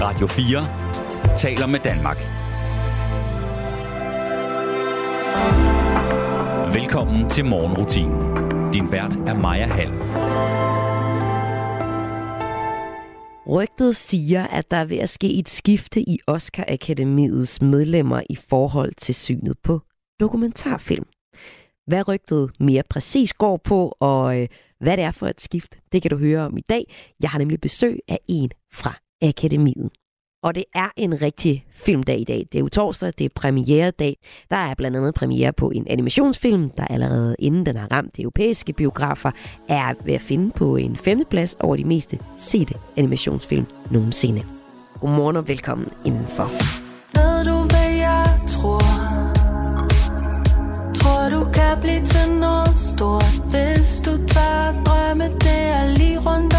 Radio 4 taler med Danmark. Velkommen til morgenrutinen. Din vært er Maja Hall. Rygtet siger, at der er ved at ske et skifte i Oscar Akademiets medlemmer i forhold til synet på dokumentarfilm. Hvad rygtet mere præcis går på, og øh, hvad det er for et skift, det kan du høre om i dag. Jeg har nemlig besøg af en fra Akademiet. Og det er en rigtig filmdag i dag. Det er jo torsdag, det er premieredag. Der er blandt andet premiere på en animationsfilm, der allerede inden den har ramt de europæiske biografer, er ved at finde på en femteplads over de meste sete animationsfilm nogensinde. Godmorgen og velkommen indenfor. Ved du, hvad jeg tror? Tror du kan blive til noget stort Hvis du tør drømme, det er lige rundt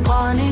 tronen som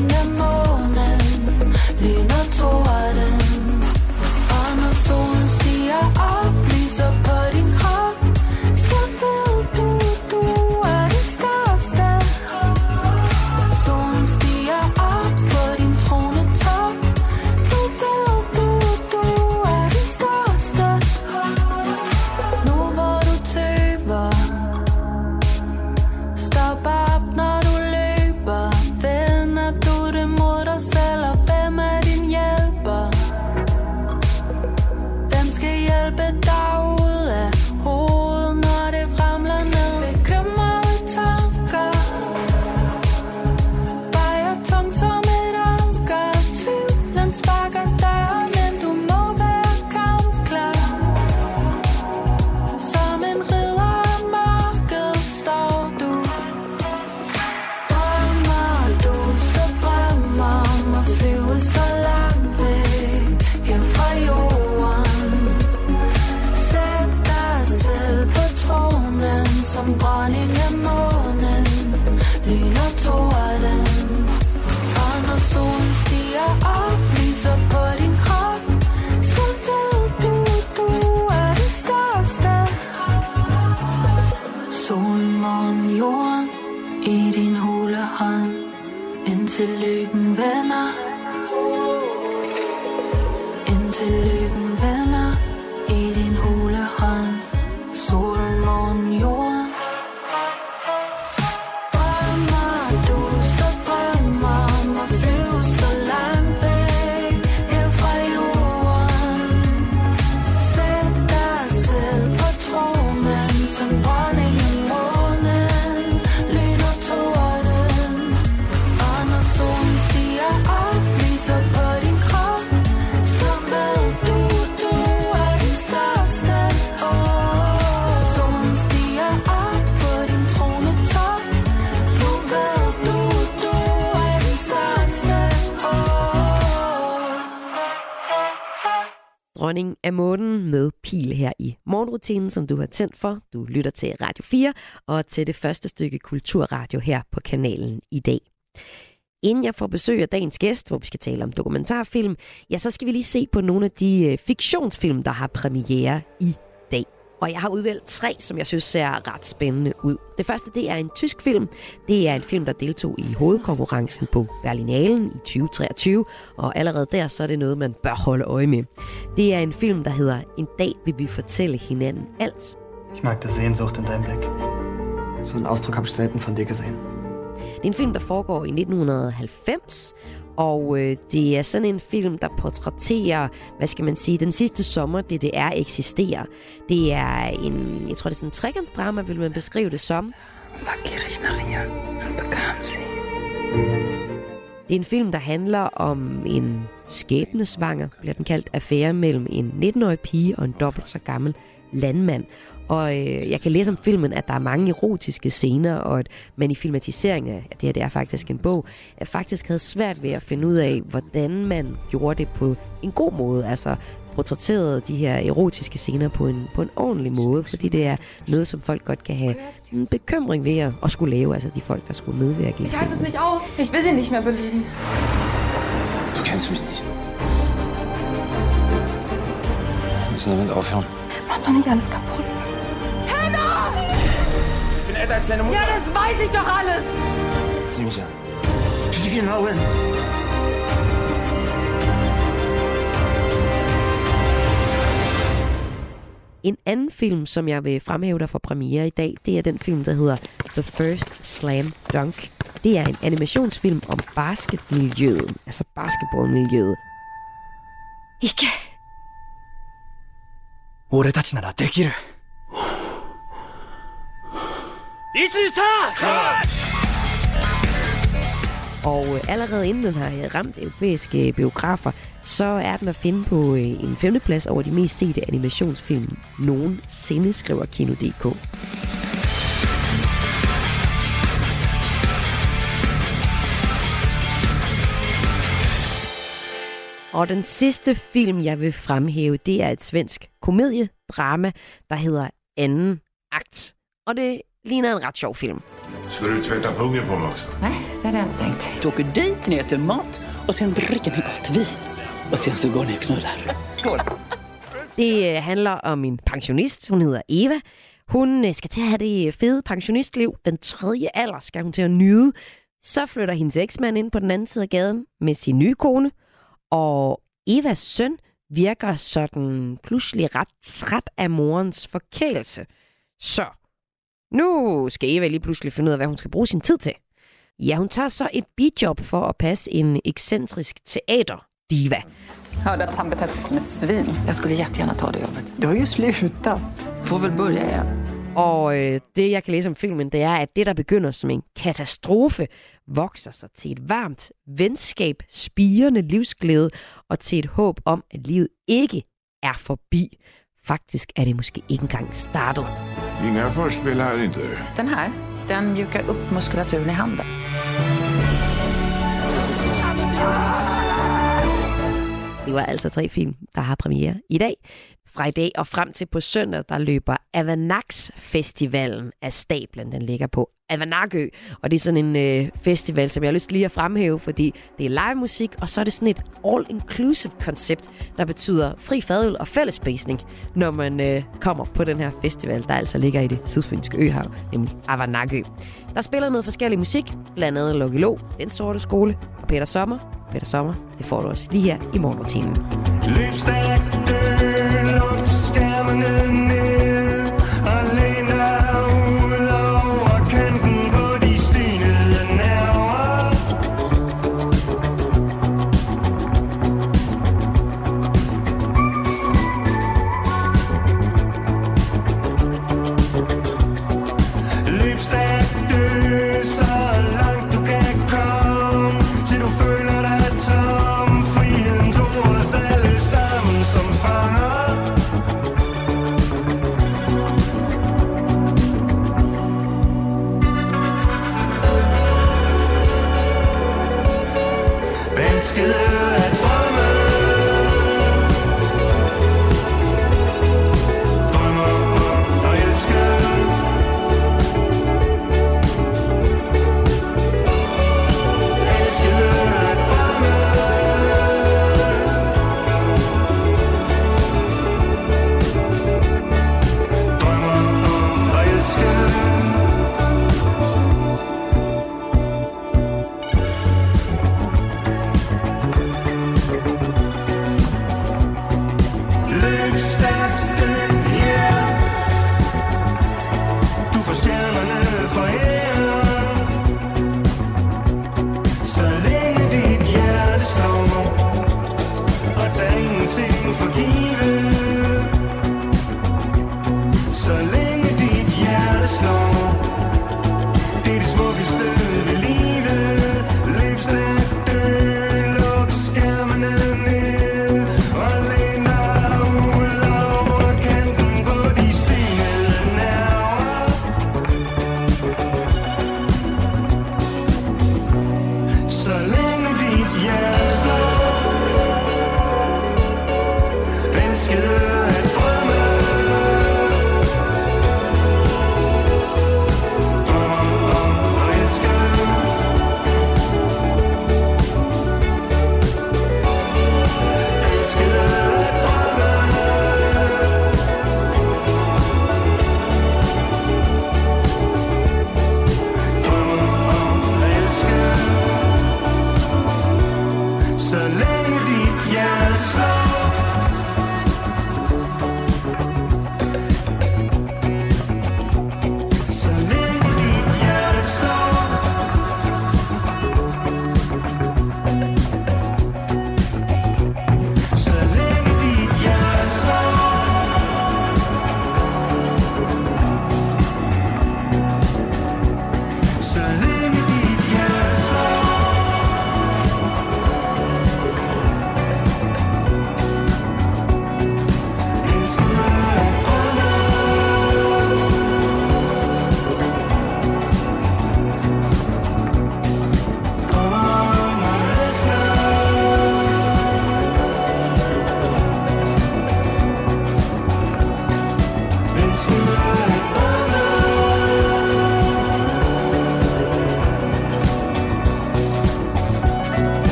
af månen med pil her i morgenrutinen, som du har tændt for. Du lytter til Radio 4 og til det første stykke kulturradio her på kanalen i dag. Inden jeg får besøg af dagens gæst, hvor vi skal tale om dokumentarfilm, ja, så skal vi lige se på nogle af de øh, fiktionsfilm, der har premiere i. Og jeg har udvalgt tre, som jeg synes ser ret spændende ud. Det første, det er en tysk film. Det er en film, der deltog i hovedkonkurrencen på Berlinalen i 2023. Og allerede der, så er det noget, man bør holde øje med. Det er en film, der hedder En dag vil vi fortælle hinanden alt. Ich mag die Sehnsucht in deinem Blick. So einen Ausdruck habe ich selten von dir gesehen. Det er en film, der foregår i 1990, og øh, det er sådan en film, der portrætterer, hvad skal man sige, den sidste sommer, DDR eksisterer. Det er en, jeg tror det er sådan en trekantsdrama, vil man beskrive det som. Det er en film, der handler om en skæbnesvanger, bliver den kaldt, affære mellem en 19-årig pige og en dobbelt så gammel landmand. Og øh, jeg kan læse om filmen, at der er mange erotiske scener, og at man i filmatiseringen af det her, det er faktisk en bog, at faktisk havde svært ved at finde ud af, hvordan man gjorde det på en god måde. Altså portrætterede de her erotiske scener på en, på en ordentlig måde, fordi det er noget, som folk godt kan have en bekymring ved at, at skulle lave, altså de folk, der skulle medvirke i Ich halte es filmen. nicht aus. Ich will sie nicht mehr belügen. Du kennst mich nicht. Wir müssen damit aufhören. Mach doch nicht alles kaputt. Ich bin älter als deine Mutter. Ja, das weiß ich doch alles. Zieh mich an. Sieh genau hin. En anden film, som jeg vil fremhæve der for premiere i dag, det er den film, der hedder The First Slam Dunk. Det er en animationsfilm om basketmiljøet, altså basketballmiljøet. Ikke. 俺たちならできる Og øh, allerede inden den har øh, ramt europæiske øh, biografer, så er den at finde på øh, en femteplads over de mest sete animationsfilm nogensinde, skriver Kino.dk. Og den sidste film, jeg vil fremhæve, det er et svensk komediedrama, der hedder Anden Akt. Og det ligner en ret sjov film. Ska du tvätta pungen på mig också? Nej, det hade jag inte tänkt. Du åker dit ner till mat och sen dricker ni gott vin. Och sen så går ni och knullar. Skål! Det øh, handler om en pensionist. Hun hedder Eva. Hun øh, skal til at have det fede pensionistliv. Den tredje alder skal hun til at nyde. Så flytter hendes eksmand ind på den anden side af gaden med sin nye kone. Og Evas søn virker sådan pludselig ret træt af morens forkælelse. Så nu skal Eva lige pludselig finde ud af, hvad hun skal bruge sin tid til. Ja, hun tager så et bidjob for at passe en ekscentrisk teaterdiva. Hörde att han betett sig som ett svin. Jag skulle jättegärna ta det jobbet. Du har ju slutat. Får väl börja igen. Og øh, det, jeg kan læse om filmen, det er, at det, der begynder som en katastrofe, vokser sig til et varmt venskab, spirende livsglæde og til et håb om, at livet ikke er forbi. Faktisk er det måske ikke engang startet. Inga förspel här inte. Den här, den mjukar upp muskulaturen i handen. Det var altså tre film, der har premiere i dag. Fra i dag og frem til på søndag, der løber Avanax Festivalen af stablen. Den ligger på Avanakø, og det er sådan en øh, festival, som jeg har lyst lige at fremhæve, fordi det er live musik, og så er det sådan et all-inclusive koncept, der betyder fri fadøl og fællesspisning, når man øh, kommer på den her festival, der altså ligger i det sydfynske øhav, nemlig Avanakø. Der spiller noget forskellig musik, blandt andet Lucky Lo, Den Sorte Skole og Peter Sommer. Peter Sommer, det får du også lige her i morgenrutinen. Løbstærk morning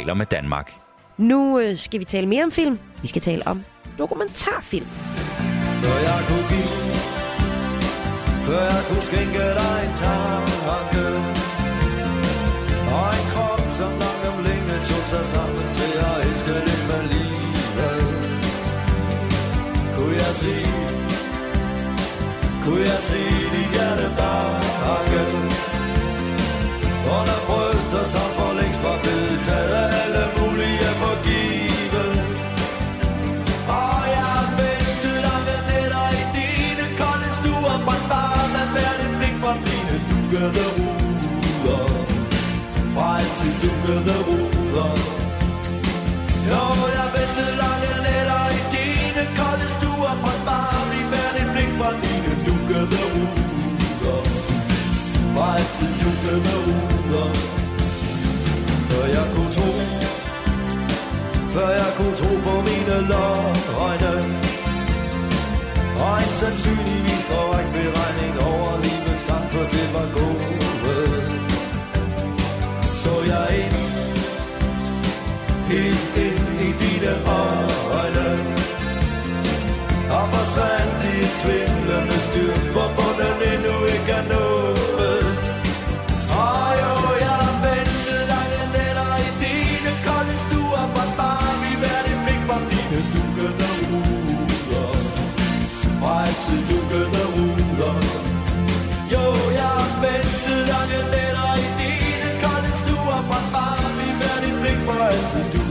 taler med Danmark. Nu øh, skal vi tale mere om film. Vi skal tale om dokumentarfilm. Før jeg kunne give Før jeg kunne skænke dig en tanke dukkede ruder. Fra altid dukkede ruder. Jo, jeg ventede lange nætter i dine kolde stuer På Brændt varme med dit blik fra dine dukkede ruder. Fra altid dukkede ruder. Før jeg kunne tro før jeg kunne tro på mine løgne. Og en sandsynligvis korrekt beregning over for det var gode. Så jeg ind, helt ind i dine øjne. Og forsvandt i svindlende styrk, hvor bunden endnu ikke er nået. Og jo, jeg ventede lange nætter i dine kolde stuer Brændt varme i hvert et blik fra dine ruder Fra altid blik fra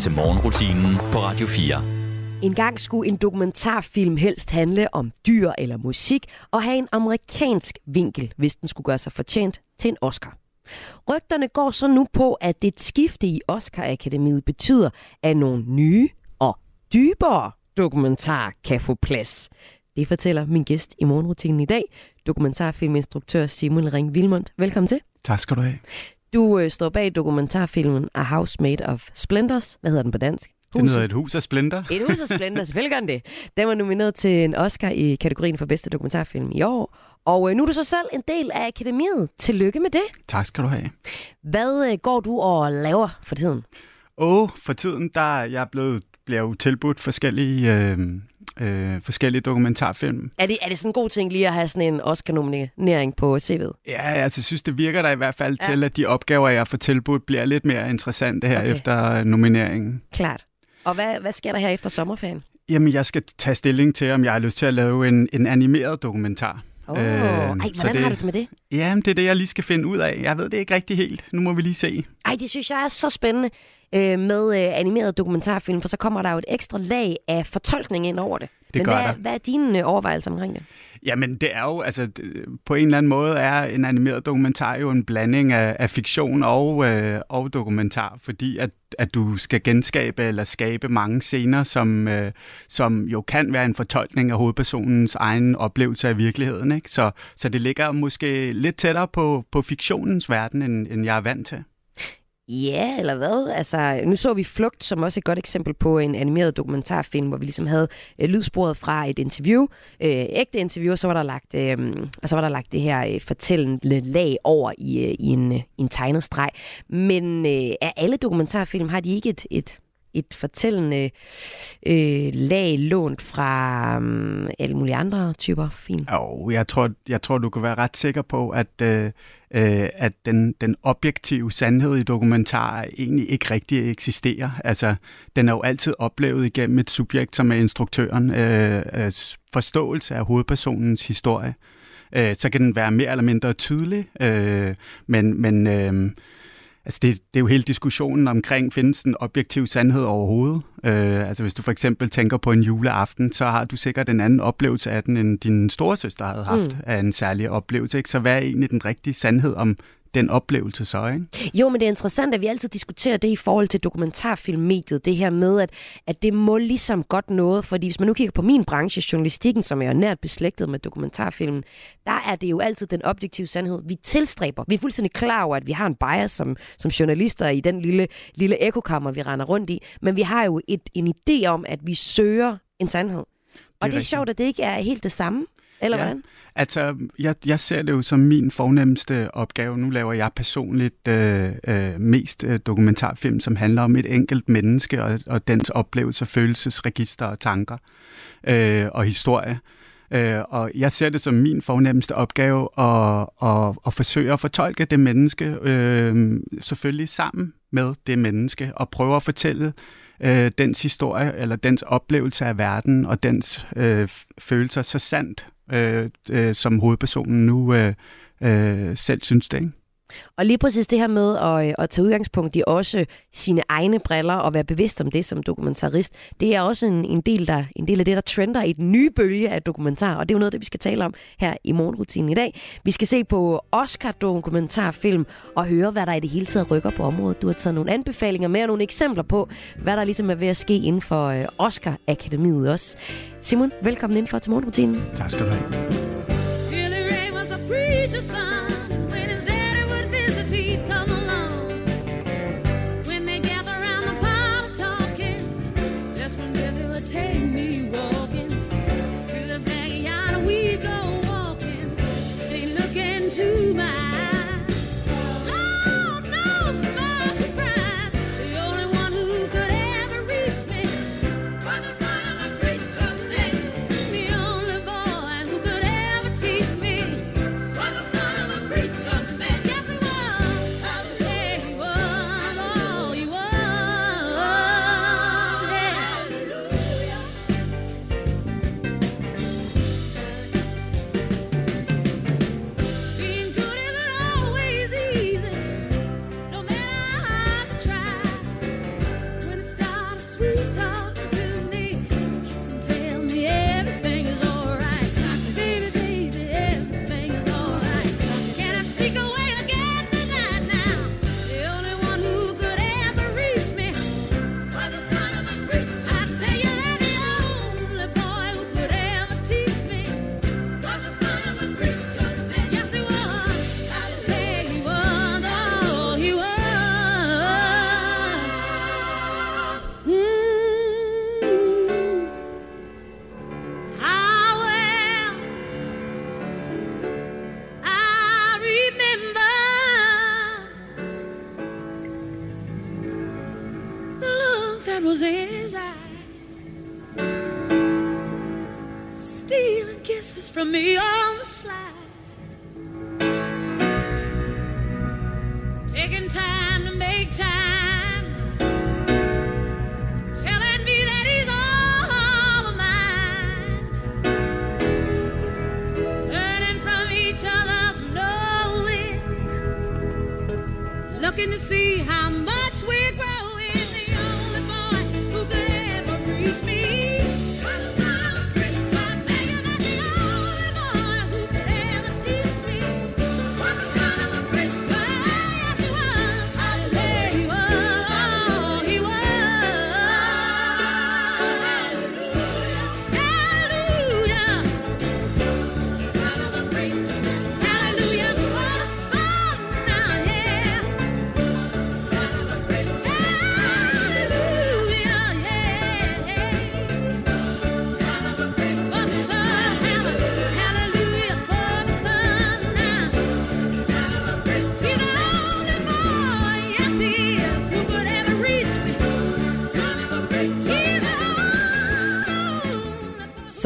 til morgenrutinen på Radio 4. En gang skulle en dokumentarfilm helst handle om dyr eller musik og have en amerikansk vinkel, hvis den skulle gøre sig fortjent til en Oscar. Rygterne går så nu på, at det skifte i Oscar-akademiet betyder, at nogle nye og dybere dokumentarer kan få plads. Det fortæller min gæst i morgenrutinen i dag, dokumentarfilminstruktør Simon Ring Vilmund. Velkommen til. Tak skal du have. Du øh, står bag dokumentarfilmen A House Made of Splendors. Hvad hedder den på dansk? Det hedder et hus af splinter. Et hus af Splendor, selvfølgelig gør den det. Den var nomineret til en Oscar i kategorien for bedste dokumentarfilm i år. Og øh, nu er du så selv en del af akademiet. Tillykke med det. Tak skal du have. Hvad øh, går du og laver for tiden? Og for tiden, der er jeg blevet, bliver jo tilbudt forskellige, øh, øh, forskellige dokumentarfilm. Er det, er det sådan en god ting lige at have sådan en Oscar-nominering på CV'et? Ja, altså, jeg synes, det virker der i hvert fald Ja. til, at de opgaver, jeg får tilbudt, bliver lidt mere interessante her Okay. efter nomineringen. Klart. Og hvad, hvad sker der her efter sommerferien? Jamen, jeg skal tage stilling til, om jeg har lyst til at lave en, en animeret dokumentar. Åh, oh, ej, så hvordan har du det med det? Ja, det er det, jeg lige skal finde ud af. Jeg ved det ikke rigtig helt. Nu må vi lige se. Ej, det synes jeg er så spændende. Øh, med øh, animerede dokumentarfilm, for så kommer der jo et ekstra lag af fortolkning ind over det. Det Men gør hvad, der. hvad er dine øh, overvejelser omkring det? Jamen, det er jo, altså, på en eller anden måde er en animeret dokumentar jo en blanding af, af fiktion og, øh, og dokumentar, fordi at, at du skal genskabe eller skabe mange scener, som, øh, som jo kan være en fortolkning af hovedpersonens egen oplevelse af virkeligheden. Ikke? Så, så det ligger måske lidt tættere på, på fiktionens verden, end, end jeg er vant til. Ja, eller hvad? Altså, nu så vi Flugt som også et godt eksempel på en animeret dokumentarfilm, hvor vi ligesom havde øh, lydsporet fra et interview, øh, ægte interview, og så var der lagt, øh, og så var der lagt det her øh, fortællende lag over i, øh, i, en, øh, i en tegnet streg. Men øh, er alle dokumentarfilm, har de ikke et, et, et fortællende øh, lag lånt fra øh, alle mulige andre typer film? Oh, jeg tror, jeg tror, du kan være ret sikker på, at, øh, øh at den, den objektive sandhed i dokumentarer egentlig ikke rigtig eksisterer. Altså, den er jo altid oplevet igennem et subjekt, som er instruktøren, øh, øh forståelse af hovedpersonens historie. Øh, så kan den være mere eller mindre tydelig, øh, men, men øh, Altså det, det er jo hele diskussionen omkring, findes en objektiv sandhed overhovedet? Øh, altså hvis du for eksempel tænker på en juleaften, så har du sikkert en anden oplevelse af den, end din storesøster havde haft mm. af en særlig oplevelse. Ikke? Så hvad er egentlig den rigtige sandhed om den oplevelse så? Ikke? Jo, men det er interessant, at vi altid diskuterer det i forhold til dokumentarfilmmediet. Det her med, at, at det må ligesom godt noget. Fordi hvis man nu kigger på min branche, journalistikken, som er jo nært beslægtet med dokumentarfilmen, der er det jo altid den objektive sandhed, vi tilstræber. Vi er fuldstændig klar over, at vi har en bias som, som journalister i den lille, lille ekokammer, vi render rundt i. Men vi har jo et, en idé om, at vi søger en sandhed. Og det er, det er sjovt, at det ikke er helt det samme. Eller Ja. hvordan? Altså, jeg, jeg ser det jo som min fornemmeste opgave. Nu laver jeg personligt øh, øh, mest øh, dokumentarfilm, som handler om et enkelt menneske og, og dens oplevelser, følelsesregister og tanker øh, og historie. Øh, og jeg ser det som min fornemmeste opgave at, at, at forsøge at fortolke det menneske, øh, selvfølgelig sammen med det menneske, og prøve at fortælle øh, dens historie, eller dens oplevelse af verden, og dens øh, følelser så sandt, øh, øh, som hovedpersonen nu øh, øh, selv synes det. Ikke? Og lige præcis det her med at, øh, at tage udgangspunkt i også sine egne briller og være bevidst om det som dokumentarist, det er også en, en, del, der, en del af det, der trender i den nye bølge af dokumentar, og det er jo noget, af det vi skal tale om her i morgenrutinen i dag. Vi skal se på Oscar-dokumentarfilm og høre, hvad der i det hele taget rykker på området. Du har taget nogle anbefalinger med og nogle eksempler på, hvad der ligesom er ved at ske inden for øh, Oscar-akademiet også. Simon, velkommen ind for til morgenrutinen. Tak skal du have.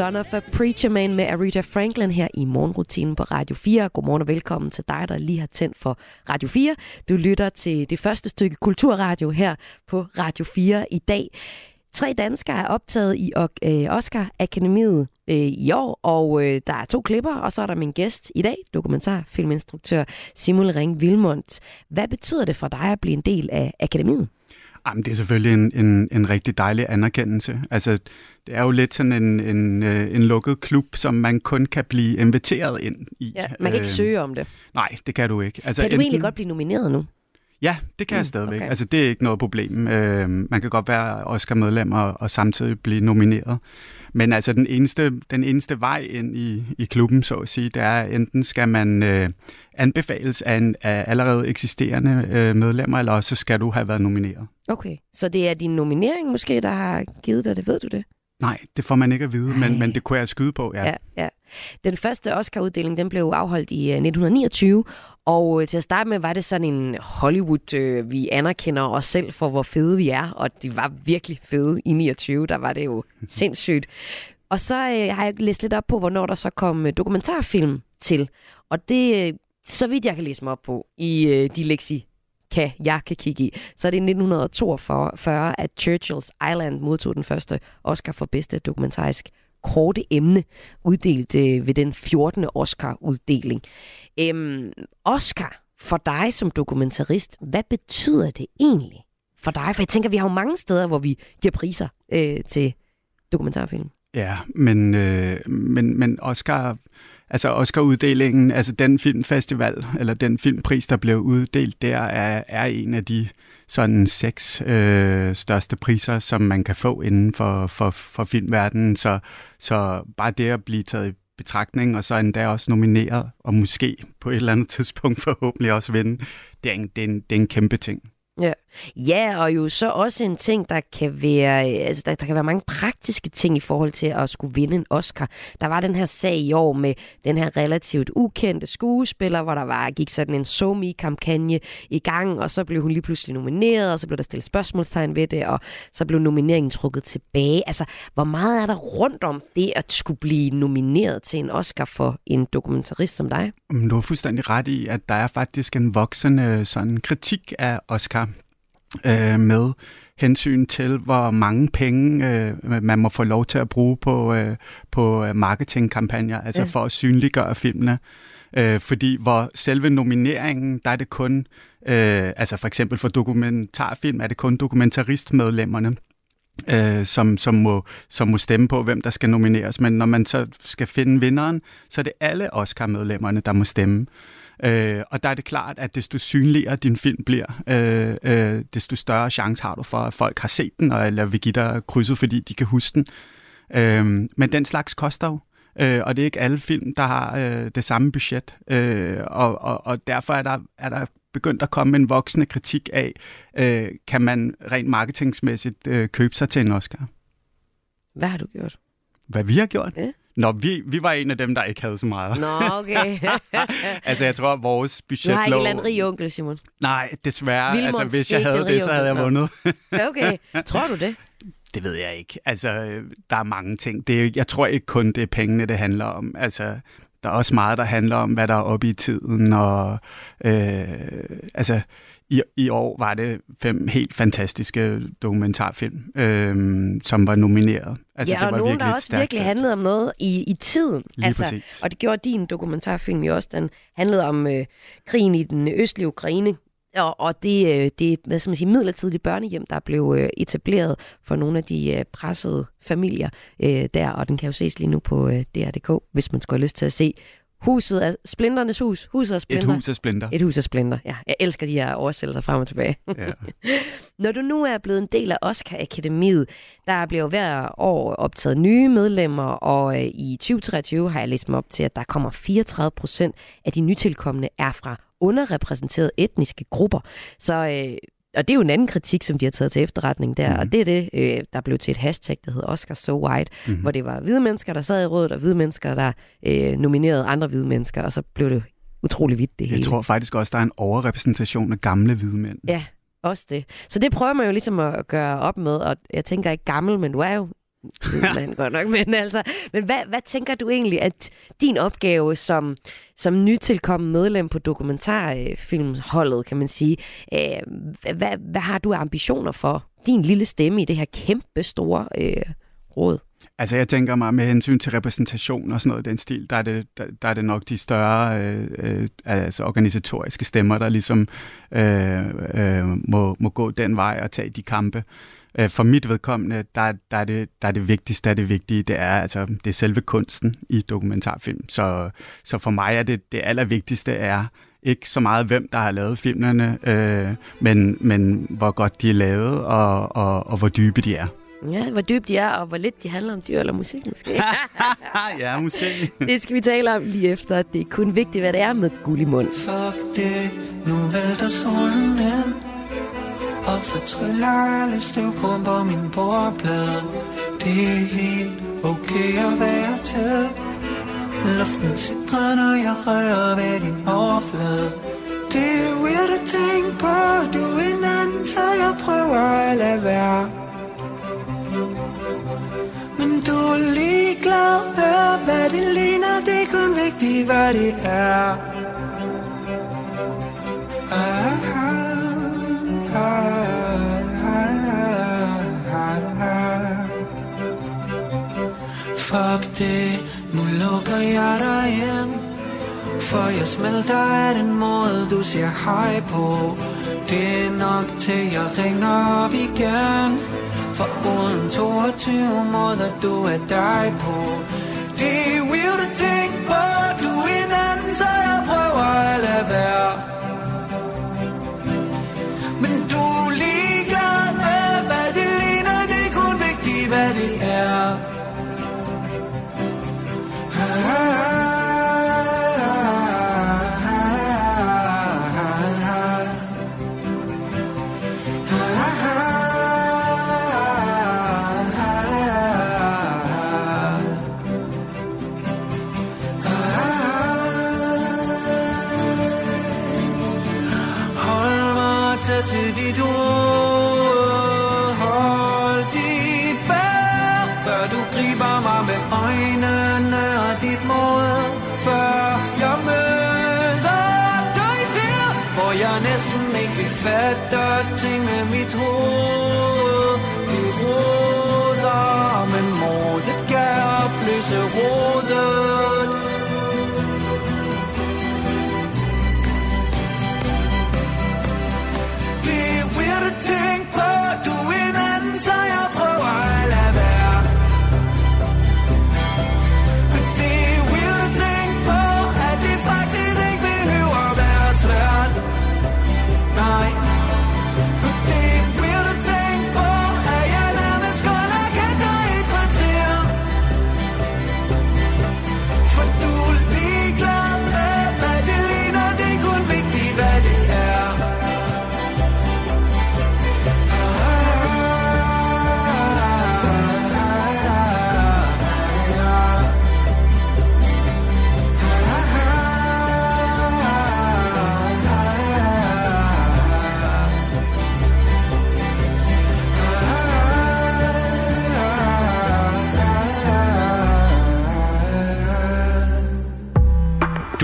Son of a Preacher Man med Aretha Franklin her i morgenrutinen på Radio 4. Godmorgen og velkommen til dig, der lige har tændt for Radio 4. Du lytter til det første stykke kulturradio her på Radio 4 i dag. Tre danskere er optaget i øh, Oscar Akademiet øh, i år, og øh, der er to klipper, og så er der min gæst i dag, dokumentarfilminstruktør Simul Ring Vilmont. Hvad betyder det for dig at blive en del af Akademiet? Jamen, det er selvfølgelig en, en, en rigtig dejlig anerkendelse. Altså, det er jo lidt sådan en, en, øh, en lukket klub, som man kun kan blive inviteret ind i. Ja, man kan ikke øh, søge om det. Nej, det kan du ikke. Altså, kan du enten, egentlig godt blive nomineret nu? Ja, det kan mm, jeg stadigvæk. Okay. Altså, det er ikke noget problem. Øh, man kan godt være Oscar-medlem og, og samtidig blive nomineret. Men altså, den eneste, den eneste vej ind i, i klubben, så at sige, det er, enten skal man øh, anbefales af, en, af allerede eksisterende øh, medlemmer, eller også skal du have været nomineret. Okay, så det er din nominering måske, der har givet dig det, ved du det? Nej, det får man ikke at vide, men, men det kunne jeg skyde på, ja. ja, ja. Den første Oscar-uddeling, den blev afholdt i 1929, øh, og øh, til at starte med var det sådan en Hollywood, øh, vi anerkender os selv for, hvor fede vi er, og de var virkelig fede i 29, der var det jo sindssygt. Og så øh, har jeg læst lidt op på, hvornår der så kom øh, dokumentarfilm til, og det, øh, så vidt jeg kan læse mig op på, i øh, de leksi kan, jeg kan kigge i, så er det i 1942, at Churchill's Island modtog den første Oscar for bedste dokumentarisk korte emne, uddelt øh, ved den 14. Oscar-uddeling. Øhm, Oscar, for dig som dokumentarist, hvad betyder det egentlig for dig? For jeg tænker, vi har jo mange steder, hvor vi giver priser øh, til dokumentarfilm. Ja, men, øh, men, men Oscar, altså Oscar-uddelingen, altså den filmfestival, eller den filmpris, der blev uddelt der, er, er en af de sådan seks øh, største priser, som man kan få inden for, for, for filmverdenen. Så, så bare det at blive taget i betragtning, og så endda også nomineret, og måske på et eller andet tidspunkt forhåbentlig også vinde, det er en, det er en, det er en kæmpe ting. Ja ja, og jo så også en ting, der kan være, øh, altså der, der kan være mange praktiske ting i forhold til at skulle vinde en Oscar. Der var den her sag i år med den her relativt ukendte skuespiller, hvor der var, gik sådan en somi kampagne i gang, og så blev hun lige pludselig nomineret, og så blev der stillet spørgsmålstegn ved det, og så blev nomineringen trukket tilbage. Altså, hvor meget er der rundt om det at skulle blive nomineret til en Oscar for en dokumentarist som dig? Mm, du har fuldstændig ret i, at der er faktisk en voksende sådan kritik af Oscar øh, med hensyn til, hvor mange penge øh, man må få lov til at bruge på, øh, på marketingkampagner, altså ja. for at synliggøre filmene. Øh, fordi hvor selve nomineringen, der er det kun, øh, altså for eksempel for dokumentarfilm, er det kun dokumentaristmedlemmerne, øh, som, som, må, som må stemme på, hvem der skal nomineres. Men når man så skal finde vinderen, så er det alle Oscar-medlemmerne, der må stemme. Øh, og der er det klart, at desto synligere din film bliver, øh, øh, desto større chance har du for, at folk har set den, og, eller vil give dig krydset, fordi de kan huske den. Øh, men den slags koster jo. Øh, og det er ikke alle film, der har øh, det samme budget. Øh, og, og, og derfor er der, er der begyndt at komme en voksende kritik af, øh, kan man rent marketingsmæssigt øh, købe sig til en Oscar? Hvad har du gjort? Hvad vi har gjort? Ja. Nå, vi, vi var en af dem, der ikke havde så meget. Nå, okay. altså, jeg tror, at vores budget lå... Du har ikke en rig onkel, Simon? Nej, desværre. Vilmons, altså, hvis jeg havde det, så havde jeg vundet. okay. Tror du det? Det ved jeg ikke. Altså, der er mange ting. Det er, jeg tror ikke kun, det er pengene, det handler om. Altså, der er også meget, der handler om, hvad der er oppe i tiden. Og, øh, altså, i, i år var det fem helt fantastiske dokumentarfilm, øh, som var nomineret. Altså, ja, og det var nogen, der også virkelig film. handlede om noget i, i tiden. Lige altså, præcis. Og det gjorde din dokumentarfilm jo også. Den handlede om øh, krigen i den østlige Ukraine, og, og det, øh, det hvad skal man sige, midlertidige børnehjem, der blev øh, etableret for nogle af de øh, pressede familier øh, der, og den kan jo ses lige nu på øh, DR.dk, hvis man skulle have lyst til at se Huset af Splinternes hus. Huset af Splinter. Et hus af Splinter. Et hus af Splinter, ja. Jeg elsker de her oversættelser frem og tilbage. Ja. Når du nu er blevet en del af Oscar Akademiet, der bliver hver år optaget nye medlemmer, og i 2023 har jeg læst mig op til, at der kommer 34 procent af de nytilkommende er fra underrepræsenterede etniske grupper. Så øh, og det er jo en anden kritik, som de har taget til efterretning der, mm. og det er det, øh, der blev til et hashtag, der hedder Oscar So White, mm. hvor det var hvide mennesker, der sad i rådet, og hvide mennesker, der øh, nominerede andre hvide mennesker, og så blev det utrolig vidt det hele. Jeg tror faktisk også, der er en overrepræsentation af gamle hvide mænd. Ja, også det. Så det prøver man jo ligesom at gøre op med, og jeg tænker ikke gammel, men du er jo man godt nok, men altså, men hvad, hvad tænker du egentlig, at din opgave som, som nytilkommen medlem på dokumentarfilmholdet, kan man sige, øh, hvad, hvad har du ambitioner for din lille stemme i det her kæmpe store øh, råd? Altså jeg tænker mig med hensyn til repræsentation og sådan noget i den stil, der er det, der, der er det nok de større øh, øh, altså organisatoriske stemmer, der ligesom øh, øh, må, må gå den vej og tage de kampe. Øh, for mit vedkommende, der, der, er det, der er det vigtigste af det vigtige, det er, altså, det er selve kunsten i dokumentarfilm. Så, så for mig er det det allervigtigste er ikke så meget, hvem der har lavet filmene, øh, men, men hvor godt de er lavet og, og, og hvor dybe de er. Ja, hvor dybt de er, og hvor lidt de handler om dyr eller musik, måske. ja, måske. det skal vi tale om lige efter. Det er kun vigtigt, hvad det er med guld i mund. Fuck det, nu vælter solen ind Og fortryller alle støvklumper min bordplade Det er helt okay at være til Luften sidder, når jeg rører ved din overflade Det er weird at tænke på, du er en anden, så jeg prøver at lade være men du er ligeglad hør hvad det ligner. Det er kun vigtigt, hvad det er. Ah, ah. Fuck det, nu lukker jeg dig ind. For jeg smelter af den måde, du siger hej på. Det er nok til, jeg ringer op igen for uden 22 måder du er dig på. Det vil du tænke på Du er en anden, så jeg prøver at lade være. Men du er ligeglad med, hvad det ligner. Det er kun vigtigt, hvad det er.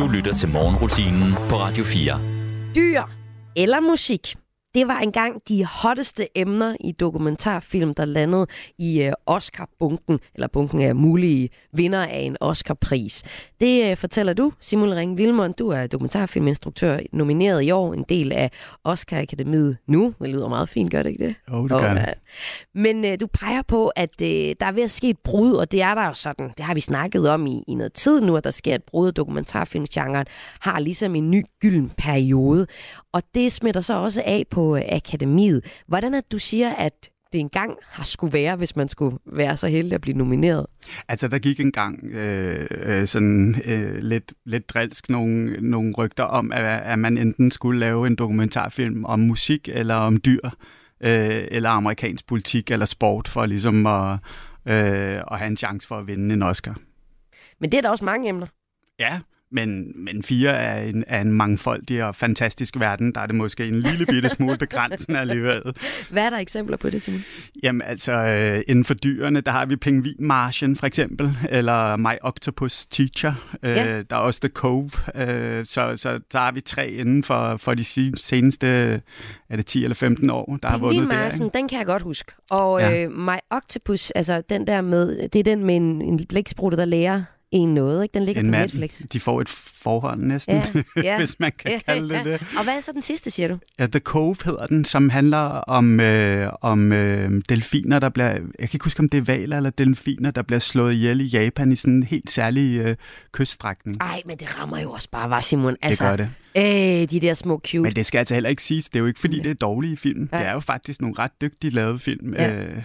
Du lytter til morgenrutinen på Radio 4. Dyr eller musik. Det var engang de hotteste emner i dokumentarfilm, der landede i øh, Oscar-bunken, eller bunken af mulige vinder af en Oscar-pris. Det øh, fortæller du, Simon Ring Vilmond. Du er dokumentarfilminstruktør, nomineret i år, en del af Oscar-akademiet nu. Det lyder meget fint, gør det ikke det? Jo, det gør det. Men øh, du peger på, at øh, der er ved at ske et brud, og det er der jo sådan. Det har vi snakket om i, i noget tid nu, at der sker et brud, og dokumentarfilmgenren har ligesom en ny gylden periode. Og det smitter så også af på øh, akademiet. Hvordan at du siger, at det engang har skulle være, hvis man skulle være så heldig at blive nomineret? Altså, der gik engang øh, øh, sådan øh, lidt, lidt drilsk nogle, nogle rygter om, at, at man enten skulle lave en dokumentarfilm om musik eller om dyr, øh, eller amerikansk politik eller sport, for ligesom at, øh, at have en chance for at vinde en Oscar. Men det er der også mange emner. Ja, Men, men fire er en, er en mangfoldig og fantastisk verden. Der er det måske en lille bitte smule begrænsende alligevel. Hvad er der eksempler på det, Simon? Jamen altså, øh, inden for dyrene, der har vi Pingvinmarchen for eksempel, eller My Octopus Teacher. Øh, Ja. Der er også The Cove. Øh, så, så der har vi tre inden for, for de seneste, er det 10 eller 15 år, der har vundet. Pingvinmarsen, ikke? den kan jeg godt huske. Og Ja. øh, My Octopus, altså den der med, det er den med en, en blæksprutte, der lærer en noget, ikke? Den ligger En på mand, Netflix. de får et forhold næsten, Ja, ja. hvis man kan kalde det det. Og hvad er så den sidste, siger du? Ja, The Cove hedder den, som handler om, øh, om øh, delfiner, der bliver... Jeg kan ikke huske, om det er valer eller delfiner, der bliver slået ihjel i Japan i sådan en helt særlig øh, kyststrækning. Ej, men det rammer jo også bare, var Simon. Altså, gør det. Øh, de der små cute. Men det skal altså heller ikke siges. Det er jo ikke, fordi det er dårlige film. Ja. Det er jo faktisk nogle ret dygtige lavede film. Ja. Øh,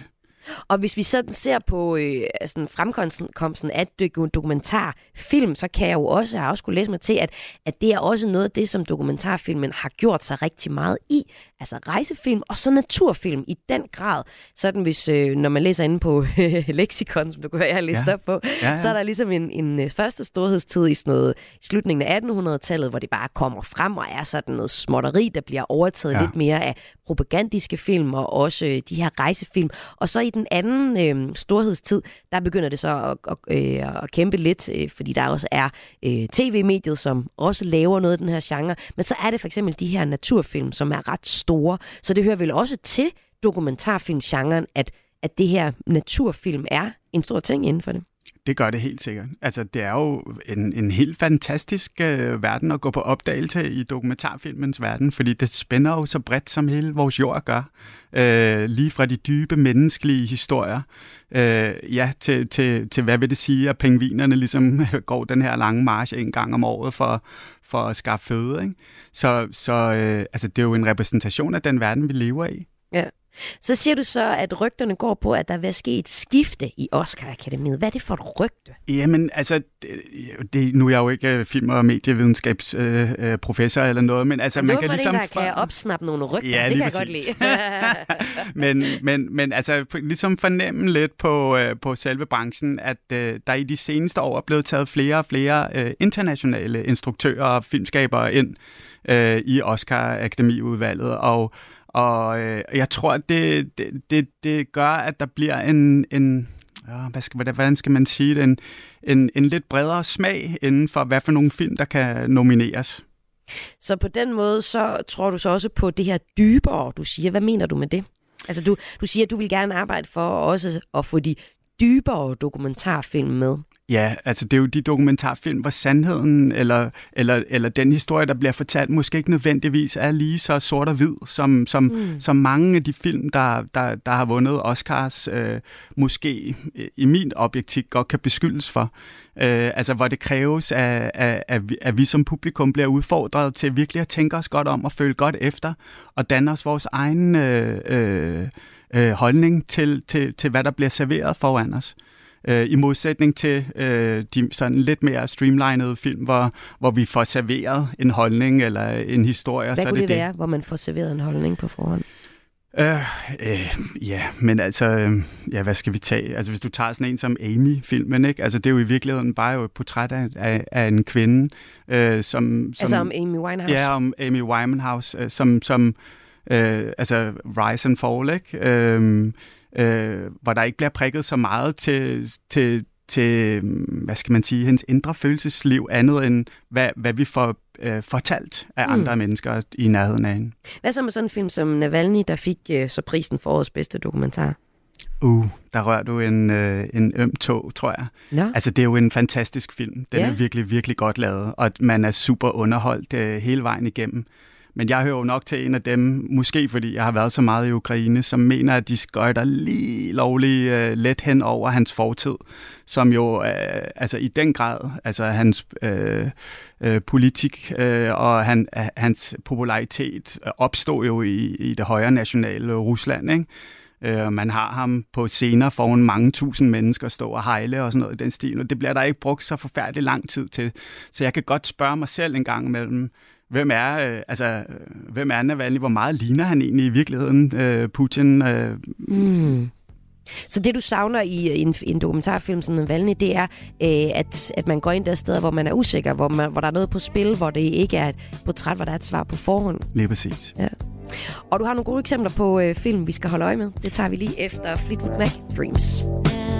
Og hvis vi sådan ser på øh, sådan fremkomsten af doku- dokumentarfilm, så kan jeg jo også, jeg har også kunne læse mig til, at, at det er også noget af det, som dokumentarfilmen har gjort sig rigtig meget i. Altså rejsefilm og så naturfilm i den grad. Sådan hvis, øh, når man læser inde på lexikon, som du kan høre, jeg har læst Ja. op på, Ja, ja. så er der ligesom en, en øh, første storhedstid i sådan noget i slutningen af 1800-tallet, hvor det bare kommer frem og er sådan noget småtteri, der bliver overtaget Ja. lidt mere af propagandiske film og også øh, de her rejsefilm. Og så i den anden øh, storhedstid, der begynder det så at, at, øh, at kæmpe lidt, øh, fordi der også er øh, tv-mediet, som også laver noget af den her genre. Men så er det for eksempel de her naturfilm, som er ret store. Så det hører vel også til dokumentarfilmgenren, at, at det her naturfilm er en stor ting inden for det. Det gør det helt sikkert. Altså, det er jo en, en helt fantastisk øh, verden at gå på opdagelse i dokumentarfilmens verden, fordi det spænder jo så bredt, som hele vores jord gør. Øh, lige fra de dybe menneskelige historier, øh, ja, til, til, til hvad vil det sige, at pingvinerne ligesom går den her lange march en gang om året for, for at skaffe føde. Ikke? Så, så øh, altså, det er jo en repræsentation af den verden, vi lever i. Ja. Så siger du så, at rygterne går på, at der vil ske et skifte i Oscar-akademiet. Hvad er det for et rygte? Jamen, altså, det, det, nu er jeg jo ikke øh, film- og medievidenskabsprofessor øh, øh, eller noget, men altså, Men man kan ligesom... en, der kan opsnappe nogle rygter. Ja, det lige kan jeg godt lide. præcis. men, men, men altså, ligesom fornemme lidt på, øh, på selve branchen, at øh, der i de seneste år er blevet taget flere og flere øh, internationale instruktører og filmskabere ind øh, i Oscar-akademiudvalget, og og øh, jeg tror, at det, det, det, det gør, at der bliver en, en ja, hvad skal, hvordan skal man sige det, en, en, en lidt bredere smag inden for, hvad for nogle film, der kan nomineres. Så på den måde, så tror du så også på det her dybere, du siger. Hvad mener du med det? Altså, du, du siger, at du vil gerne arbejde for også at få de dybere dokumentarfilm med. Ja, altså det er jo de dokumentarfilm, hvor sandheden eller, eller, eller den historie, der bliver fortalt, måske ikke nødvendigvis er lige så sort og hvid, som, som, mm. som mange af de film, der, der, der har vundet Oscars, øh, måske i min objektiv godt kan beskyldes for. Øh, altså hvor det kræves, at, at, at, vi, at vi som publikum bliver udfordret til virkelig at tænke os godt om og føle godt efter, og danne os vores egen øh, øh, øh, holdning til, til, til, hvad der bliver serveret foran os. Øh, I modsætning til øh, de sådan lidt mere streamlinede film, hvor, hvor vi får serveret en holdning eller en historie. Hvad så kunne det det, være, hvor man får serveret en holdning på forhånd? Øh, øh, ja, men altså, øh, ja, hvad skal vi tage? Altså, hvis du tager sådan en som Amy-filmen, ikke? Altså, det er jo i virkeligheden bare jo et portræt af, af, af en kvinde, øh, som, som... Altså om Amy Winehouse? Ja, om Amy Winehouse, øh, som, som øh, altså, rise and fall, ikke? Øh, øh, hvor der ikke bliver prikket så meget til, til, til, hvad skal man sige, hendes indre følelsesliv, andet end hvad, hvad vi får øh, fortalt af Mm. andre mennesker i nærheden af hende. Hvad så med sådan en film som Navalny, der fik øh, så prisen for årets bedste dokumentar? Uh, der rører du en, øh, en øm tog, tror jeg. Nå. Altså, det er jo en fantastisk film. Den Ja. er virkelig, virkelig godt lavet, og man er super underholdt øh, hele vejen igennem. Men jeg hører jo nok til en af dem, måske fordi jeg har været så meget i Ukraine, som mener, at de skøjter lige lovligt øh, let hen over hans fortid, som jo øh, altså i den grad, altså hans øh, øh, politik øh, og han, hans popularitet opstod jo i, i det højre nationale Rusland, ikke? Øh, man har ham på scener foran mange tusind mennesker stå og hejle og sådan noget i den stil, og det bliver der ikke brugt så forfærdelig lang tid til. Så jeg kan godt spørge mig selv en gang imellem, hvem er, øh, altså, øh, hvem er Navalny? Hvor meget ligner han egentlig i virkeligheden øh, Putin? Øh, Mm. Så det, du savner i en, en dokumentarfilm som en Valne, det er, øh, at, at man går ind der steder, hvor man er usikker, hvor, man, hvor der er noget på spil, hvor det ikke er et portræt, hvor der er et svar på forhånd. Lige præcis. Ja. Og du har nogle gode eksempler på øh, film, vi skal holde øje med. Det tager vi lige efter Fleetwood Mac Dreams. It's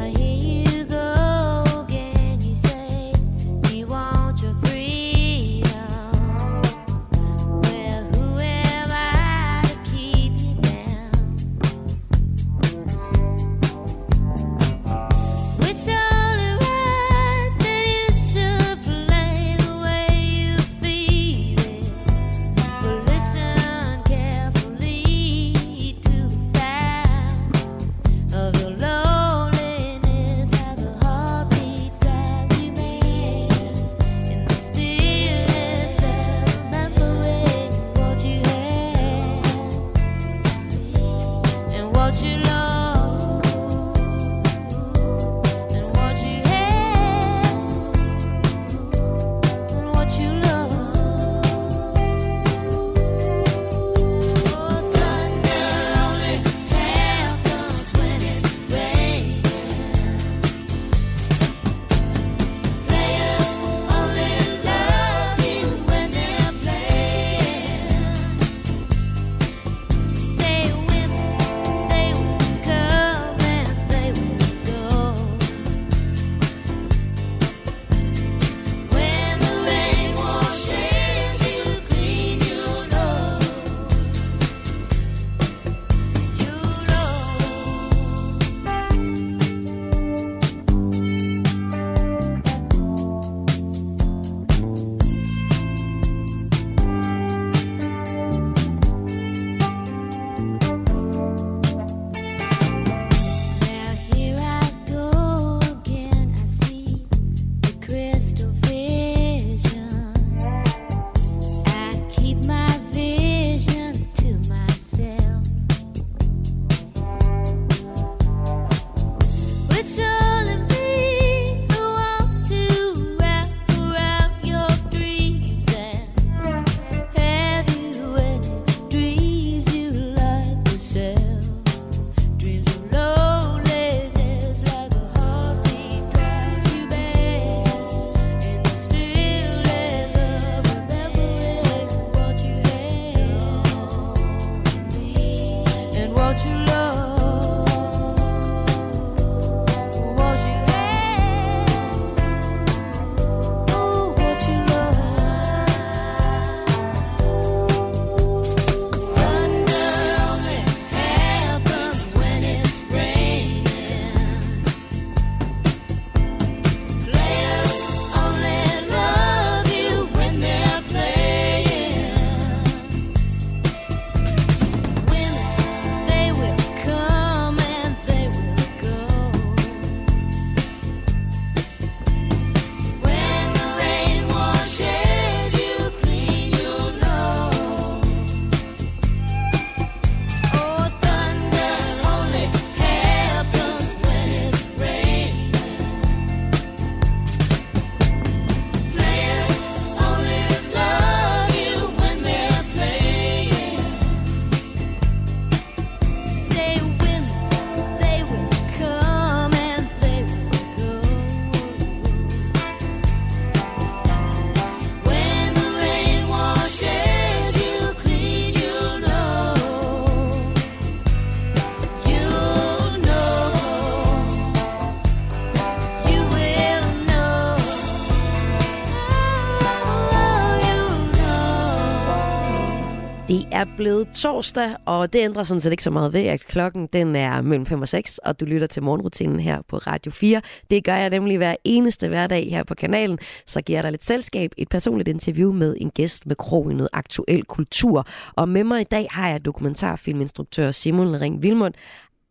er blevet torsdag, og det ændrer sådan set ikke så meget ved, at klokken den er mellem 5 og 6, og du lytter til morgenrutinen her på Radio 4. Det gør jeg nemlig hver eneste hverdag her på kanalen. Så giver jeg dig lidt selskab, et personligt interview med en gæst med krog i noget aktuel kultur. Og med mig i dag har jeg dokumentarfilminstruktør Simon Ring Vilmund.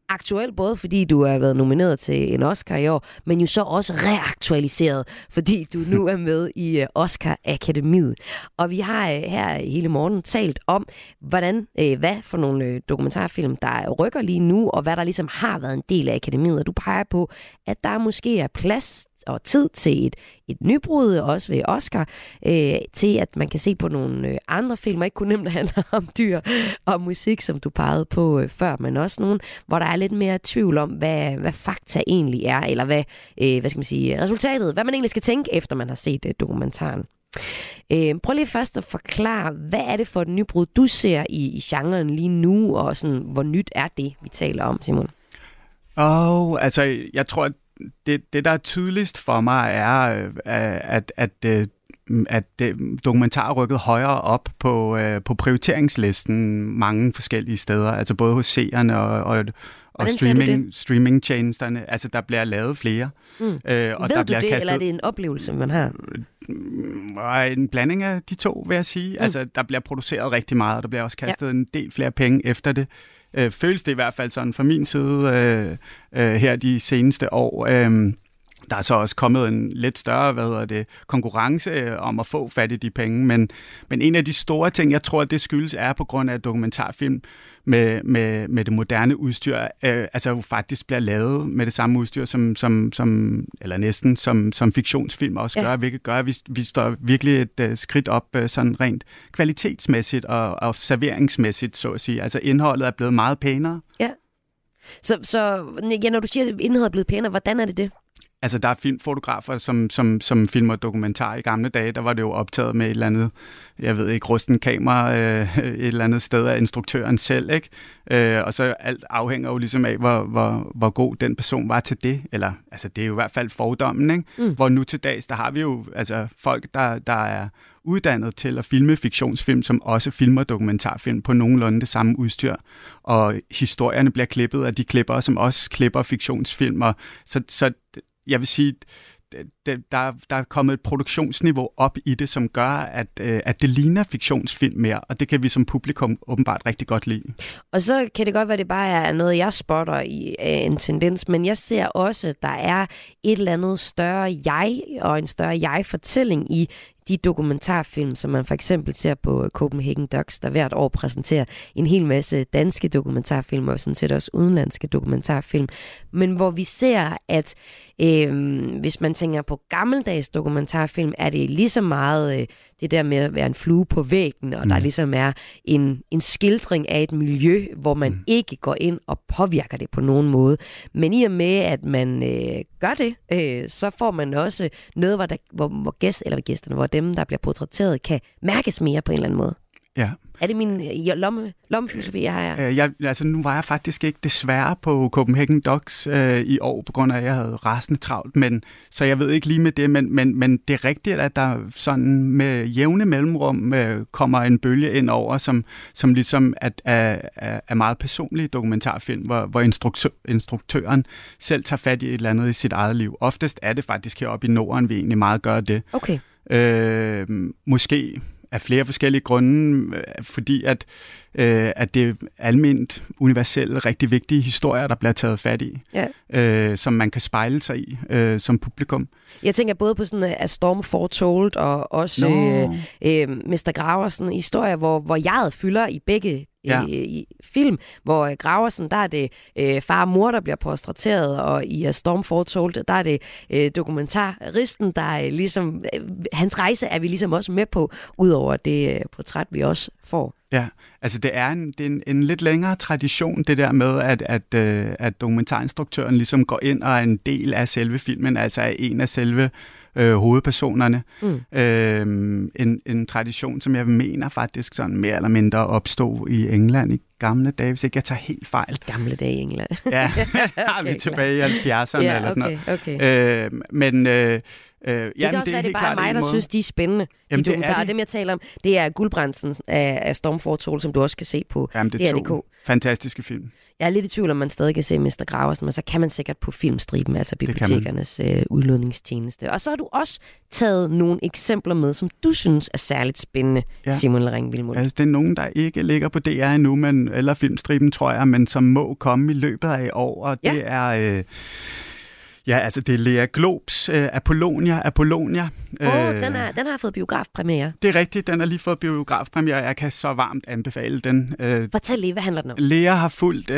Aktuel både fordi du har været nomineret til en Oscar i år, men jo så også reaktualiseret, fordi du nu er med i øh, Oscar Akademiet. Og vi har øh, her hele morgen talt om, hvordan, øh, hvad for nogle dokumentarfilm, der rykker lige nu, og hvad der ligesom har været en del af Akademiet. Og du peger på, at der måske er plads og tid til et, et nybrud, også ved Oscar, øh, til at man kan se på nogle øh, andre film, ikke kun nemt handler om dyr og musik, som du pegede på øh, før, men også nogle, hvor der er lidt mere tvivl om, hvad, hvad fakta egentlig er, eller hvad, øh, hvad skal man sige, resultatet, hvad man egentlig skal tænke, efter man har set øh, dokumentaren. Øh, prøv lige først at forklare, hvad er det for et nybrud, du ser i, i genren lige nu, og sådan, hvor nyt er det, vi taler om, Simon? Åh, oh, altså, jeg tror, at det, det, der er tydeligst for mig, er, øh, at, at, at, at dokumentar er rykket højere op på, øh, på prioriteringslisten mange forskellige steder, altså både hos seerne og, og, og streaming, streamingtjenesterne. Altså, der bliver lavet flere. Mm. Øh, og Ved der du bliver det, kastet... eller er det en oplevelse, man har? En blanding af de to, vil jeg sige. Mm. Altså, der bliver produceret rigtig meget, og der bliver også kastet ja. en del flere penge efter det. Øh, føles det i hvert fald sådan fra min side øh, øh, her de seneste år. Øh, der er så også kommet en lidt større hvad hedder det, konkurrence øh, om at få fat i de penge, men, men en af de store ting, jeg tror, at det skyldes, er på grund af dokumentarfilm med, med, med det moderne udstyr, øh, altså jo faktisk bliver lavet med det samme udstyr, som, som, som eller næsten som, som fiktionsfilm også gør, ja. hvilket gør, at vi, vi står virkelig et uh, skridt op uh, sådan rent kvalitetsmæssigt og, og serveringsmæssigt, så at sige. Altså indholdet er blevet meget pænere. Ja. Så, så ja, når du siger, at indholdet er blevet pænere, hvordan er det det? Altså, der er filmfotografer, som, som, som filmer dokumentar i gamle dage. Der var det jo optaget med et eller andet, jeg ved ikke, rusten kamera øh, et eller andet sted af instruktøren selv, ikke? Øh, og så alt afhænger jo ligesom af, hvor, hvor, hvor god den person var til det. Eller, altså, det er jo i hvert fald fordommen, ikke? Mm. Hvor nu til dags, der har vi jo altså, folk, der, der er uddannet til at filme fiktionsfilm, som også filmer dokumentarfilm på nogenlunde det samme udstyr. Og historierne bliver klippet af de klipper, som også klipper fiktionsfilm. så, så jeg vil sige, der, der er kommet et produktionsniveau op i det, som gør, at, øh, at det ligner fiktionsfilm mere, og det kan vi som publikum åbenbart rigtig godt lide. Og så kan det godt være, at det bare er noget, jeg spotter i øh, en tendens, men jeg ser også, at der er et eller andet større jeg og en større jeg-fortælling i de dokumentarfilm, som man for eksempel ser på øh, Copenhagen Docs, der hvert år præsenterer en hel masse danske dokumentarfilm, og sådan set også udenlandske dokumentarfilm, men hvor vi ser, at øh, hvis man tænker på gammeldags dokumentarfilm, er det lige så meget øh, det der med at være en flue på væggen, og mm. der ligesom er en, en skildring af et miljø, hvor man mm. ikke går ind og påvirker det på nogen måde. Men i og med, at man øh, gør det, øh, så får man også noget, hvor, der, hvor, hvor gæst, eller gæsterne, hvor dem, der bliver portrætteret, kan mærkes mere på en eller anden måde. Ja. Er det min øh, lomme, lommefilosofi, jeg har her? Øh, jeg, altså, nu var jeg faktisk ikke desværre på Copenhagen Docs øh, i år, på grund af, at jeg havde rasende travlt, men, så jeg ved ikke lige med det, men, men, men det er rigtigt, at der sådan med jævne mellemrum øh, kommer en bølge ind over, som, som ligesom er, er, er meget personlig dokumentarfilm, hvor, hvor instruktør, instruktøren selv tager fat i et eller andet i sit eget liv. Oftest er det faktisk heroppe i Norden, vi egentlig meget gør det. Okay. Øh, måske af flere forskellige grunde, øh, fordi at, øh, at det er almindeligt, universelt, rigtig vigtige historier, der bliver taget fat i, ja. øh, som man kan spejle sig i øh, som publikum. Jeg tænker både på sådan uh, A Storm Foretold og også no. øh, øh, Mr. Graversen, historier, hvor, hvor jeg fylder i begge ja. i, i film, hvor øh, Graversen, der er det øh, far og mor, der bliver portrætteret, og i A Storm Foretold, der er det øh, dokumentaristen, der er ligesom, øh, hans rejse er vi ligesom også med på, udover det øh, portræt, vi også får. Ja, altså det er en, det er en, en lidt længere tradition, det der med, at, at, øh, at dokumentarinstruktøren ligesom går ind og er en del af selve filmen, altså er en af selve øh, hovedpersonerne. Mm. Øh, en, en tradition, som jeg mener faktisk sådan mere eller mindre opstod i England i gamle dage, hvis ikke jeg tager helt fejl. Gamle dage i England? ja, okay, vi er tilbage i 70'erne ja, eller sådan okay, noget. Okay. Øh, men... Øh, Øh, det jamen, kan også det være, det er bare mig, der måde. synes, de er spændende. Jamen, de dokumentarer. Det Dem, jeg taler om, det er Guldbrandsen af, af Stormfortol, som du også kan se på jamen, det er to fantastiske film. Jeg er lidt i tvivl, om man stadig kan se Mr. Graversen, men så kan man sikkert på filmstriben, altså bibliotekernes øh, udlådningstjeneste. Og så har du også taget nogle eksempler med, som du synes er særligt spændende, ja. Simon Lering Vilmund. Altså, det er nogen, der ikke ligger på DR endnu, men, eller filmstriben, tror jeg, men som må komme i løbet af i år, og det ja. er... Øh, Ja, altså det er Lea Globs uh, Apollonia. Apollonia. Åh, oh, den, er, den har fået biografpremiere. Det er rigtigt, den har lige fået biografpremiere. Jeg kan så varmt anbefale den. Uh, Fortæl lige, hvad handler den om? Lea har fulgt uh,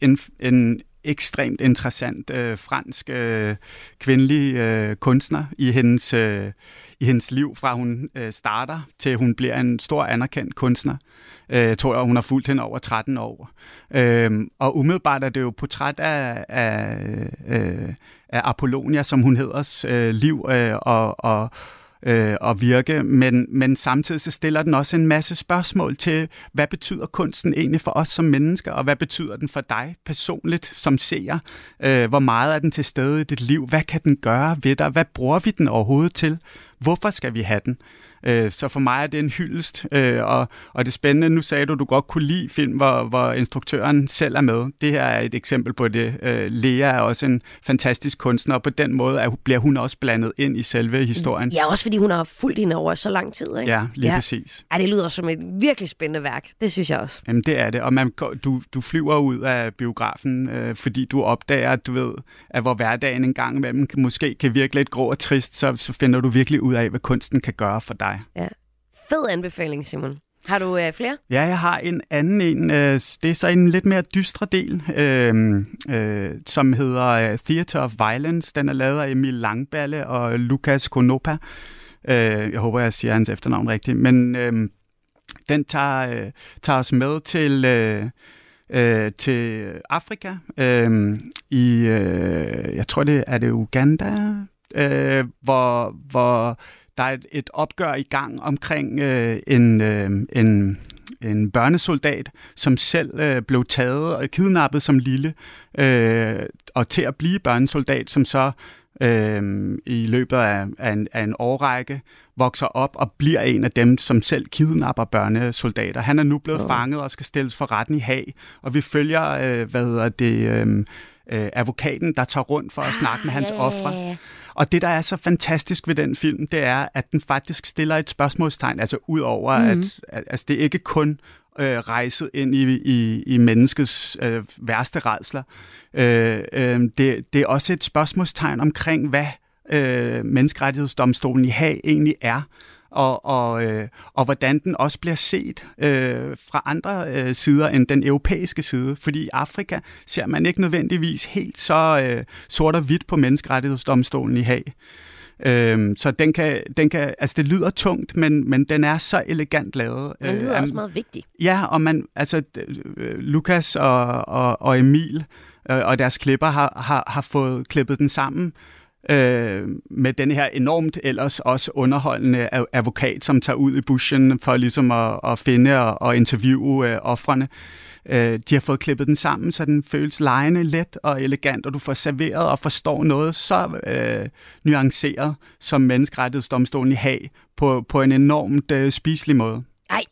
en, en ekstremt interessant øh, fransk øh, kvindelig øh, kunstner i hendes, øh, i hendes liv, fra hun øh, starter til hun bliver en stor anerkendt kunstner. Øh, jeg tror, hun har fulgt hende over 13 år. Øh, og umiddelbart er det jo portræt af, af, øh, af Apollonia, som hun hedder, øh, liv øh, og, og øh, at virke, men, men samtidig så stiller den også en masse spørgsmål til, hvad betyder kunsten egentlig for os som mennesker, og hvad betyder den for dig personligt som seer? Øh, hvor meget er den til stede i dit liv? Hvad kan den gøre ved dig? Hvad bruger vi den overhovedet til? Hvorfor skal vi have den? Øh, så for mig er det en hyldest, øh, og, og det spændende, nu sagde du, du godt kunne lide film, hvor, hvor instruktøren selv er med. Det her er et eksempel på det. Øh, Lea er også en fantastisk kunstner, og på den måde er, bliver hun også blandet ind i selve historien. Ja, også fordi hun har fulgt hende over så lang tid. Ikke? Ja, lige ja. præcis. Ja, det lyder som et virkelig spændende værk. Det synes jeg også. Jamen, det er det. Og man, du, du flyver ud af biografen, øh, fordi du opdager, at du ved, at hvor hverdagen en gang imellem måske kan virke lidt grå og trist, så, så finder du virkelig ud af, hvad kunsten kan gøre for dig. Ja. Fed anbefaling, Simon. Har du øh, flere? Ja, jeg har en anden en. Øh, det er så en lidt mere dystre del, øh, øh, som hedder øh, Theater of Violence. Den er lavet af Emil Langballe og Lukas Konopa. Øh, jeg håber, jeg siger hans efternavn rigtigt. Men øh, den tager, øh, tager os med til... Øh, øh, til Afrika øh, i, øh, jeg tror det er det Uganda, øh, hvor, hvor der er et, et opgør i gang omkring øh, en, øh, en, en børnesoldat, som selv øh, blev taget og kidnappet som lille, øh, og til at blive børnesoldat, som så øh, i løbet af, af, en, af en årrække vokser op og bliver en af dem, som selv kidnapper børnesoldater. Han er nu blevet oh. fanget og skal stilles for retten i Haag, og vi følger, øh, hvad hedder det, øh, øh, advokaten, der tager rundt for at snakke med hans ja, ja, ofre. Og det, der er så fantastisk ved den film, det er, at den faktisk stiller et spørgsmålstegn, altså ud over, mm. at, at altså, det er ikke kun øh, rejset ind i, i, i menneskets øh, værste redsler. Øh, øh, det, det er også et spørgsmålstegn omkring, hvad øh, menneskerettighedsdomstolen i Haag egentlig er og, og, øh, og hvordan den også bliver set øh, fra andre øh, sider end den europæiske side. Fordi i Afrika ser man ikke nødvendigvis helt så øh, sort og hvidt på menneskerettighedsdomstolen i Haag. Øhm, så den kan, den kan, altså det lyder tungt, men, men den er så elegant lavet. Den lyder øh, også meget vigtig. Ja, og man, altså øh, Lukas og, og, og Emil øh, og deres klipper har, har, har fået klippet den sammen øh, med den her enormt ellers også underholdende advokat, som tager ud i bushen for ligesom at, at finde og, og interviewe øh, offrene. Øh, de har fået klippet den sammen, så den føles lejende, let og elegant, og du får serveret og forstår noget så øh, nuanceret som menneskerettighedsdomstolen i Haag på, på en enormt øh, spiselig måde. Ej,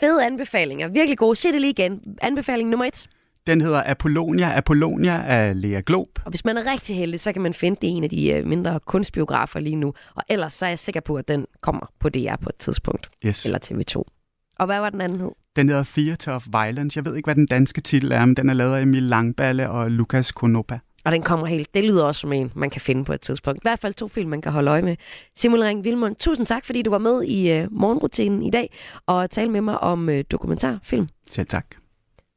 fede anbefalinger. Virkelig gode. Se det lige igen. Anbefaling nummer et. Den hedder Apollonia. Apollonia af Lea Glob. Og hvis man er rigtig heldig, så kan man finde det i en af de øh, mindre kunstbiografer lige nu. Og ellers så er jeg sikker på, at den kommer på DR på et tidspunkt. Yes. Eller TV2. Og hvad var den anden hed? Den hedder Theater of Violence. Jeg ved ikke, hvad den danske titel er, men den er lavet af Emil Langballe og Lukas Konopa. Og den kommer helt. Det lyder også som en, man kan finde på et tidspunkt. I hvert fald to film, man kan holde øje med. Simon Ring Vilmund, tusind tak, fordi du var med i øh, morgenrutinen i dag og tale med mig om øh, dokumentarfilm. Selv tak.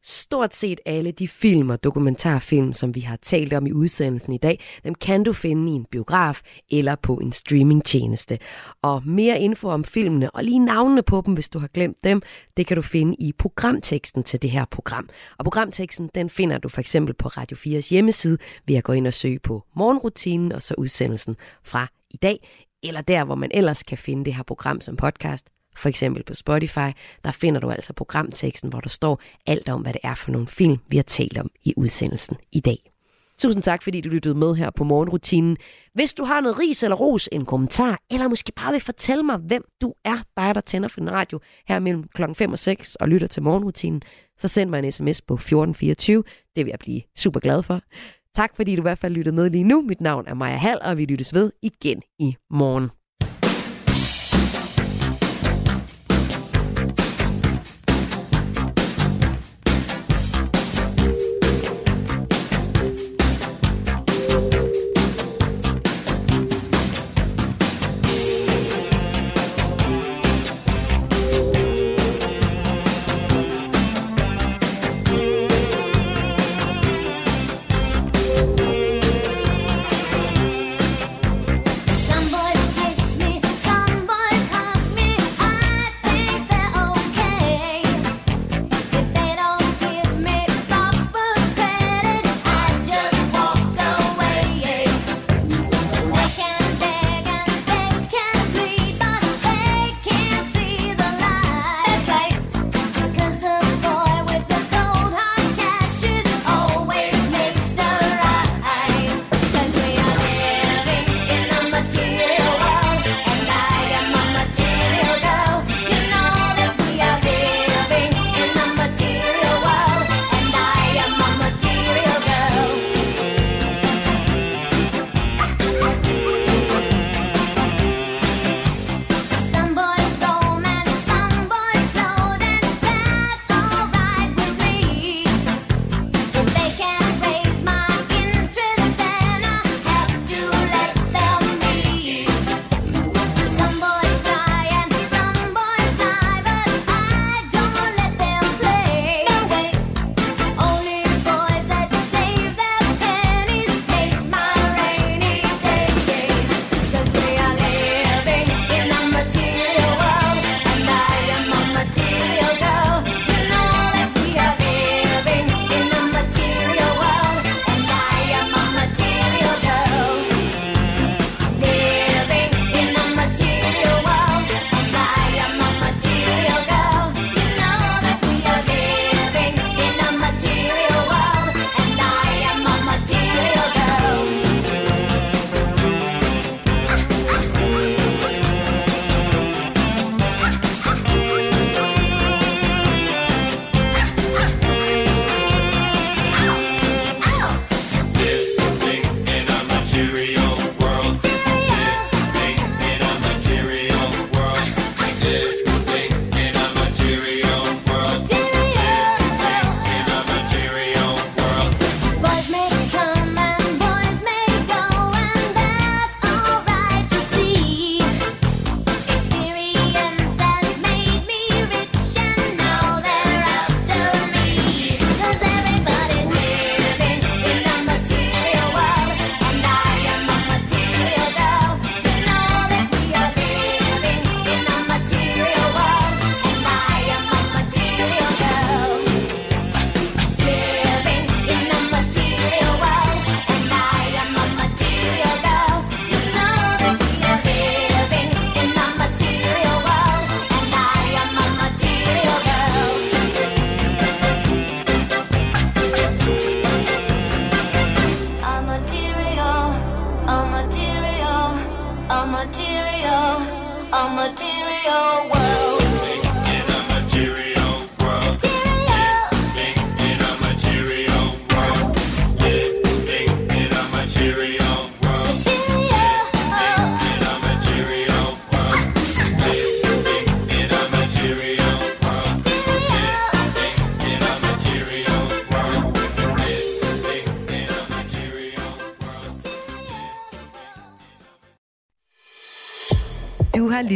Stort set alle de film og dokumentarfilm, som vi har talt om i udsendelsen i dag, dem kan du finde i en biograf eller på en streamingtjeneste. Og mere info om filmene og lige navnene på dem, hvis du har glemt dem, det kan du finde i programteksten til det her program. Og programteksten, den finder du for eksempel på Radio 4's hjemmeside ved at gå ind og søge på morgenrutinen og så udsendelsen fra i dag, eller der, hvor man ellers kan finde det her program som podcast for eksempel på Spotify, der finder du altså programteksten, hvor der står alt om, hvad det er for nogle film, vi har talt om i udsendelsen i dag. Tusind tak, fordi du lyttede med her på morgenrutinen. Hvis du har noget ris eller ros, en kommentar, eller måske bare vil fortælle mig, hvem du er, dig der tænder for den radio her mellem klokken 5 og 6 og lytter til morgenrutinen, så send mig en sms på 1424. Det vil jeg blive super glad for. Tak fordi du i hvert fald lyttede med lige nu. Mit navn er Maja Hall, og vi lyttes ved igen i morgen.